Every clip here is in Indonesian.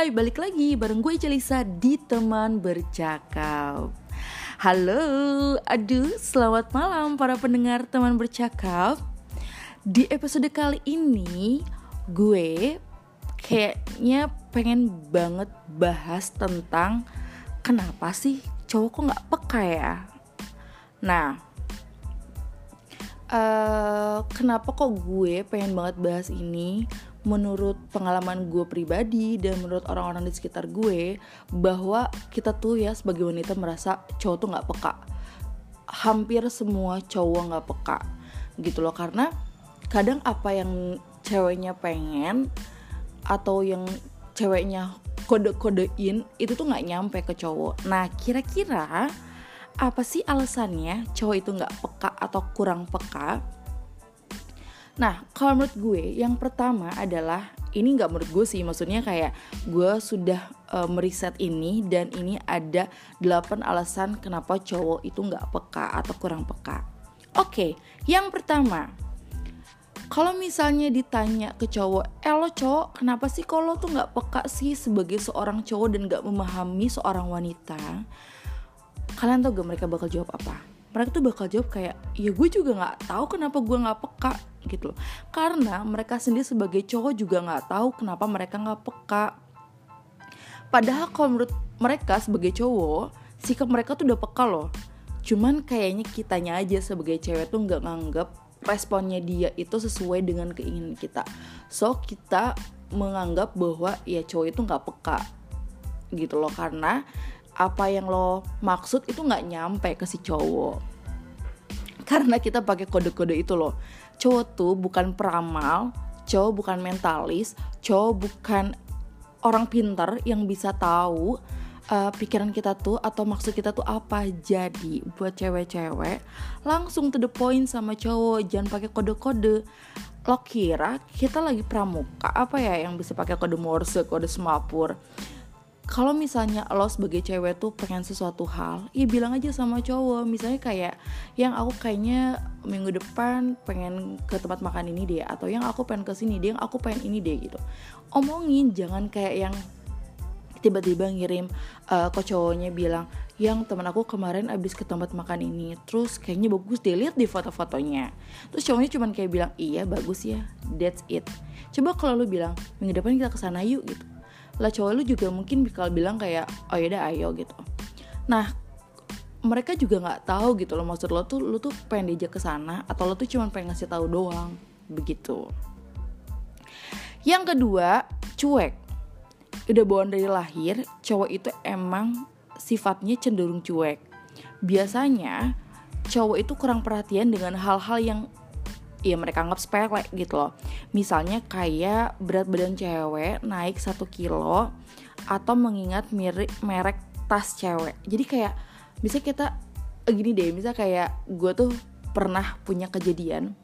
Hai, balik lagi bareng gue Celisa di Teman Bercakap. Halo, aduh selamat malam para pendengar Teman Bercakap. Di episode kali ini gue kayaknya pengen banget bahas tentang Kenapa sih cowok kok gak peka ya? Nah, uh, kenapa kok gue pengen banget bahas ini menurut pengalaman gue pribadi dan menurut orang-orang di sekitar gue bahwa kita tuh ya sebagai wanita merasa cowok tuh nggak peka. Hampir semua cowok nggak peka gitu loh. Karena kadang apa yang ceweknya pengen atau yang ceweknya kode-kodein itu tuh nggak nyampe ke cowok. Nah kira-kira apa sih alasannya cowok itu nggak peka atau kurang peka Nah, kalau menurut gue, yang pertama adalah ini nggak menurut gue sih, maksudnya kayak gue sudah uh, meriset ini dan ini ada 8 alasan kenapa cowok itu nggak peka atau kurang peka. Oke, yang pertama, kalau misalnya ditanya ke cowok, eh lo cowok, kenapa sih kalau tuh nggak peka sih sebagai seorang cowok dan nggak memahami seorang wanita? Kalian tau gak mereka bakal jawab apa? Mereka tuh bakal jawab kayak, ya gue juga nggak tahu kenapa gue nggak peka gitu loh. Karena mereka sendiri sebagai cowok juga nggak tahu kenapa mereka nggak peka. Padahal kalau menurut mereka sebagai cowok sikap mereka tuh udah peka loh. Cuman kayaknya kitanya aja sebagai cewek tuh nggak nganggap responnya dia itu sesuai dengan keinginan kita. So kita menganggap bahwa ya cowok itu nggak peka gitu loh. Karena apa yang lo maksud itu nggak nyampe ke si cowok. Karena kita pakai kode-kode itu loh. Cowok tuh bukan peramal cowok bukan mentalis cowok bukan orang pintar yang bisa tahu uh, pikiran kita tuh atau maksud kita tuh apa. Jadi buat cewek-cewek langsung to the point sama cowok. Jangan pakai kode-kode. Lo kira kita lagi pramuka apa ya yang bisa pakai kode morse kode semapur kalau misalnya lo sebagai cewek tuh pengen sesuatu hal, ya bilang aja sama cowok. Misalnya kayak yang aku kayaknya minggu depan pengen ke tempat makan ini deh, atau yang aku pengen ke sini deh, yang aku pengen ini deh gitu. Omongin, jangan kayak yang tiba-tiba ngirim uh, ke cowoknya bilang, yang teman aku kemarin abis ke tempat makan ini, terus kayaknya bagus deh lihat di foto-fotonya. Terus cowoknya cuman kayak bilang, iya bagus ya, that's it. Coba kalau lu bilang minggu depan kita ke sana yuk gitu lah cowok lu juga mungkin bakal bilang kayak oh yaudah ayo gitu. Nah mereka juga nggak tahu gitu loh maksud lo tuh lo tuh pengen diajak ke sana atau lo tuh cuma pengen ngasih tahu doang begitu. Yang kedua cuek. Udah bawaan dari lahir cowok itu emang sifatnya cenderung cuek. Biasanya cowok itu kurang perhatian dengan hal-hal yang ya mereka anggap sepele gitu loh. Misalnya kayak berat badan cewek naik satu kilo atau mengingat mirip merek tas cewek. Jadi kayak bisa kita eh, gini deh bisa kayak gue tuh pernah punya kejadian.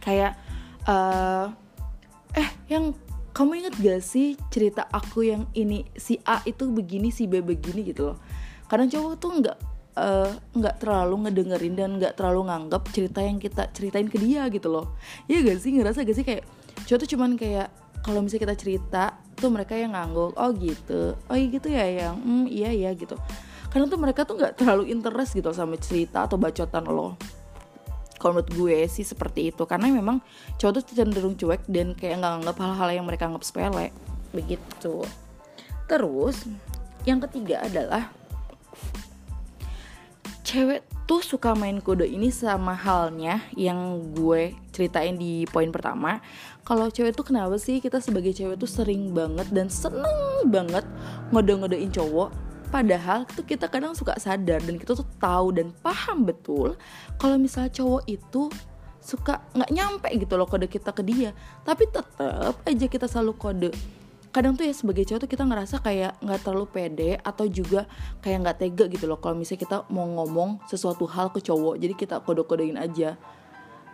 Kayak uh, eh yang kamu inget gak sih cerita aku yang ini si A itu begini si B begini gitu loh. Kadang cowok tuh nggak nggak uh, terlalu ngedengerin dan nggak terlalu nganggap cerita yang kita ceritain ke dia gitu loh. Iya gak sih? Ngerasa gak sih kayak cowok tuh cuman kayak kalau misalnya kita cerita tuh mereka yang ngangguk oh gitu. Oh iya gitu ya yang hmm, iya iya gitu. Karena tuh mereka tuh nggak terlalu interest gitu sama cerita atau bacotan lo. Kalau menurut gue sih seperti itu. Karena memang cowok tuh cenderung cuek dan kayak nggak nganggap hal-hal yang mereka anggap sepele. Begitu. Terus yang ketiga adalah cewek tuh suka main kode ini sama halnya yang gue ceritain di poin pertama. Kalau cewek tuh kenapa sih kita sebagai cewek tuh sering banget dan seneng banget ngode-ngodein cowok? Padahal tuh kita kadang suka sadar dan kita tuh tahu dan paham betul kalau misalnya cowok itu suka nggak nyampe gitu loh kode kita ke dia. Tapi tetap aja kita selalu kode kadang tuh ya sebagai cowok tuh kita ngerasa kayak nggak terlalu pede atau juga kayak nggak tega gitu loh kalau misalnya kita mau ngomong sesuatu hal ke cowok. Jadi kita kode-kodein aja.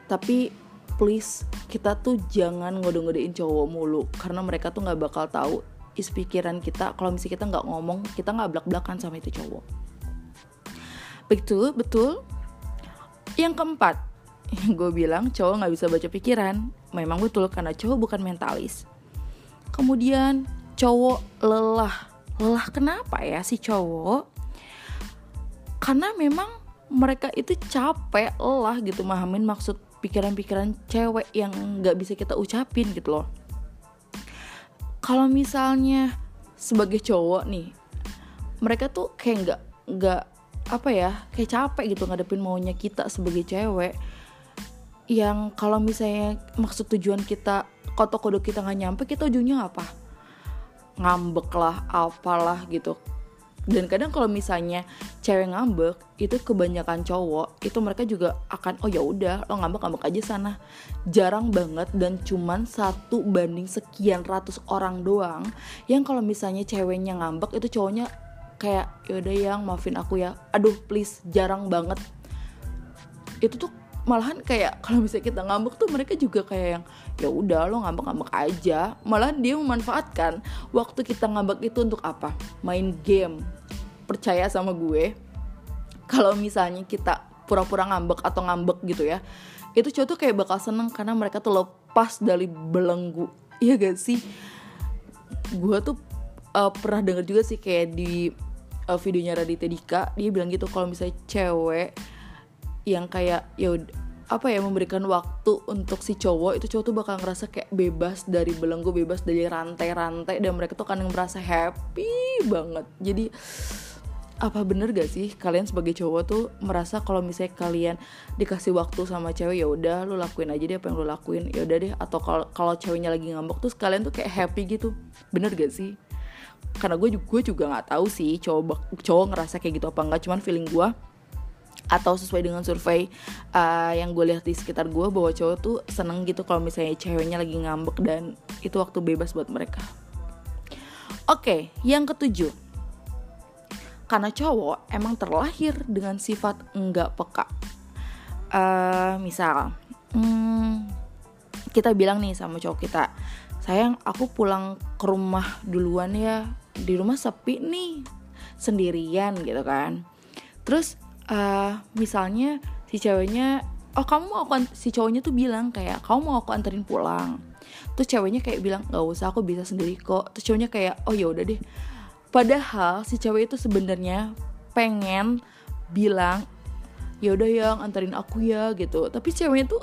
Tapi please kita tuh jangan ngode-ngodein cowok mulu. Karena mereka tuh nggak bakal tahu is pikiran kita. Kalau misalnya kita nggak ngomong kita nggak belak-belakan sama itu cowok. Betul betul. Yang keempat gue bilang cowok nggak bisa baca pikiran. Memang betul karena cowok bukan mentalis Kemudian cowok lelah. Lelah kenapa ya si cowok? Karena memang mereka itu capek lelah gitu mahamin maksud pikiran-pikiran cewek yang nggak bisa kita ucapin gitu loh. Kalau misalnya sebagai cowok nih mereka tuh kayak nggak nggak apa ya kayak capek gitu ngadepin maunya kita sebagai cewek. Yang kalau misalnya maksud tujuan kita kotok kodok kita nggak nyampe kita ujungnya apa? Ngambek lah apalah gitu. Dan kadang kalau misalnya cewek ngambek itu kebanyakan cowok itu mereka juga akan oh ya udah lo ngambek ngambek aja sana. Jarang banget dan cuman satu banding sekian ratus orang doang yang kalau misalnya ceweknya ngambek itu cowoknya kayak yaudah yang maafin aku ya. Aduh please jarang banget. Itu tuh malahan kayak kalau misalnya kita ngambek tuh mereka juga kayak yang ya udah lo ngambek-ngambek aja. Malahan dia memanfaatkan waktu kita ngambek itu untuk apa? Main game. Percaya sama gue kalau misalnya kita pura-pura ngambek atau ngambek gitu ya itu cowok tuh kayak bakal seneng karena mereka tuh lepas dari belenggu. Iya gak sih? Gue tuh uh, pernah denger juga sih kayak di uh, videonya Raditya Dika dia bilang gitu kalau misalnya cewek yang kayak ya apa ya memberikan waktu untuk si cowok itu cowok tuh bakal ngerasa kayak bebas dari belenggu bebas dari rantai-rantai dan mereka tuh kan yang merasa happy banget. Jadi apa bener gak sih kalian sebagai cowok tuh merasa kalau misalnya kalian dikasih waktu sama cewek ya udah lu lakuin aja deh apa yang lu lakuin ya udah deh. Atau kalau kalau ceweknya lagi ngambek tuh kalian tuh kayak happy gitu. Bener gak sih? Karena gue juga gue juga nggak tahu sih cowok cowok ngerasa kayak gitu apa enggak cuman feeling gue atau sesuai dengan survei uh, yang gue lihat di sekitar gue bahwa cowok tuh seneng gitu kalau misalnya ceweknya lagi ngambek dan itu waktu bebas buat mereka. Oke, okay, yang ketujuh. Karena cowok emang terlahir dengan sifat enggak peka. Uh, misal hmm, kita bilang nih sama cowok kita sayang aku pulang ke rumah duluan ya. Di rumah sepi nih sendirian gitu kan. Terus uh, misalnya si ceweknya oh kamu mau aku si cowoknya tuh bilang kayak kamu mau aku anterin pulang. Terus ceweknya kayak bilang nggak usah aku bisa sendiri kok. Terus cowoknya kayak oh ya udah deh. Padahal si cewek itu sebenarnya pengen bilang ya udah yang antarin aku ya gitu. Tapi ceweknya tuh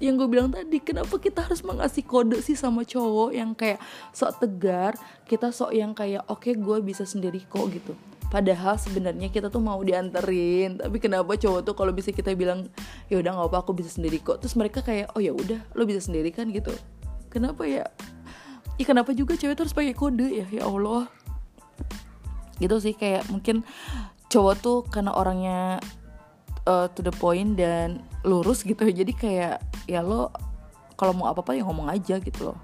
yang gue bilang tadi kenapa kita harus mengasih kode sih sama cowok yang kayak sok tegar kita sok yang kayak oke okay, gue bisa sendiri kok gitu padahal sebenarnya kita tuh mau dianterin. Tapi kenapa cowok tuh kalau bisa kita bilang ya udah nggak apa aku bisa sendiri kok. Terus mereka kayak oh ya udah lo bisa sendiri kan? Gitu. Kenapa ya? Ya kenapa juga cewek tuh harus pakai kode ya? Ya Allah. Gitu sih kayak mungkin cowok tuh karena orangnya uh, to the point dan lurus gitu jadi kayak ya lo kalau mau apa apa ya ngomong aja gitu loh.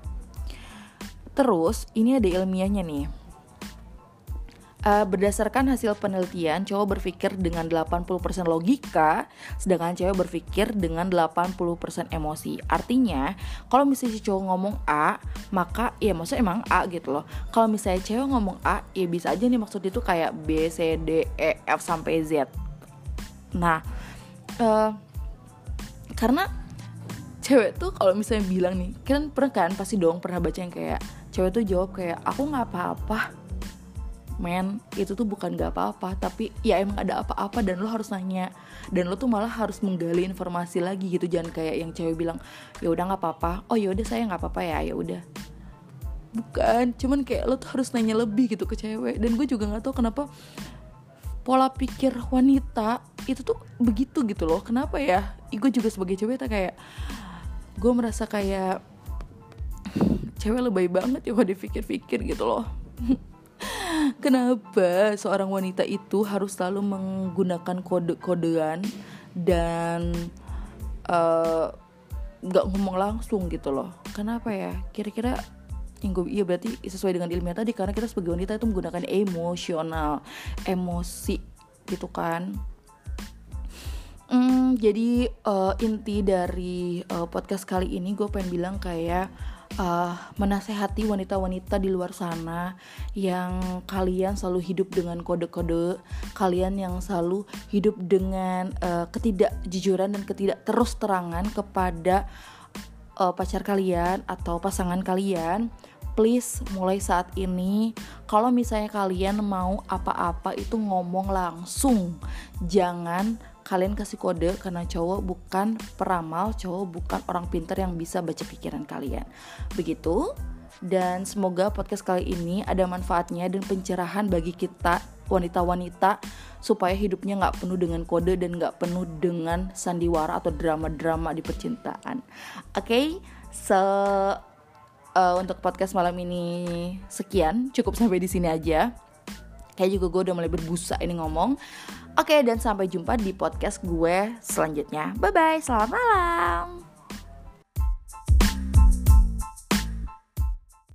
Terus ini ada ilmiahnya nih Uh, berdasarkan hasil penelitian, cowok berpikir dengan 80% logika, sedangkan cewek berpikir dengan 80% emosi. Artinya, kalau misalnya si cowok ngomong A, maka ya maksudnya emang A gitu loh. Kalau misalnya cewek ngomong A, ya bisa aja nih maksud itu kayak B, C, D, E, F sampai Z. Nah, uh, karena cewek tuh kalau misalnya bilang nih, kan pernah kan pasti dong pernah baca yang kayak cewek tuh jawab kayak aku nggak apa-apa men itu tuh bukan gak apa-apa tapi ya emang ada apa-apa dan lo harus nanya. Dan lo tuh malah harus menggali informasi lagi gitu jangan kayak yang cewek bilang ya udah nggak apa-apa. Oh ya udah saya nggak apa-apa ya ya udah. Bukan cuman kayak lo tuh harus nanya lebih gitu ke cewek. Dan gue juga nggak tahu kenapa pola pikir wanita itu tuh begitu gitu loh. Kenapa ya? Gue juga sebagai cewek tak kayak gue merasa kayak cewek lebay banget ya kalau dipikir-pikir gitu loh Kenapa seorang wanita itu harus selalu menggunakan kode-kodean dan uh, nggak ngomong langsung gitu loh? Kenapa ya? Kira-kira gue iya berarti sesuai dengan ilmiah tadi karena kita sebagai wanita itu menggunakan emosional, emosi gitu kan. Hmm, jadi uh, inti dari uh, podcast kali ini gue pengen bilang kayak uh, menasehati wanita-wanita di luar sana yang kalian selalu hidup dengan kode-kode, kalian yang selalu hidup dengan uh, ketidakjujuran dan ketidak terus terangan kepada uh, pacar kalian atau pasangan kalian please mulai saat ini. Kalau misalnya kalian mau apa-apa itu ngomong langsung jangan kalian kasih kode karena cowok bukan peramal cowok bukan orang pinter yang bisa baca pikiran kalian begitu dan semoga podcast kali ini ada manfaatnya dan pencerahan bagi kita wanita-wanita supaya hidupnya nggak penuh dengan kode dan nggak penuh dengan sandiwara atau drama-drama di percintaan. Oke, okay? so uh, untuk podcast malam ini sekian, cukup sampai di sini aja. Kayak juga gue udah mulai berbusa ini ngomong. Oke, dan sampai jumpa di podcast gue selanjutnya. Bye bye, selamat malam.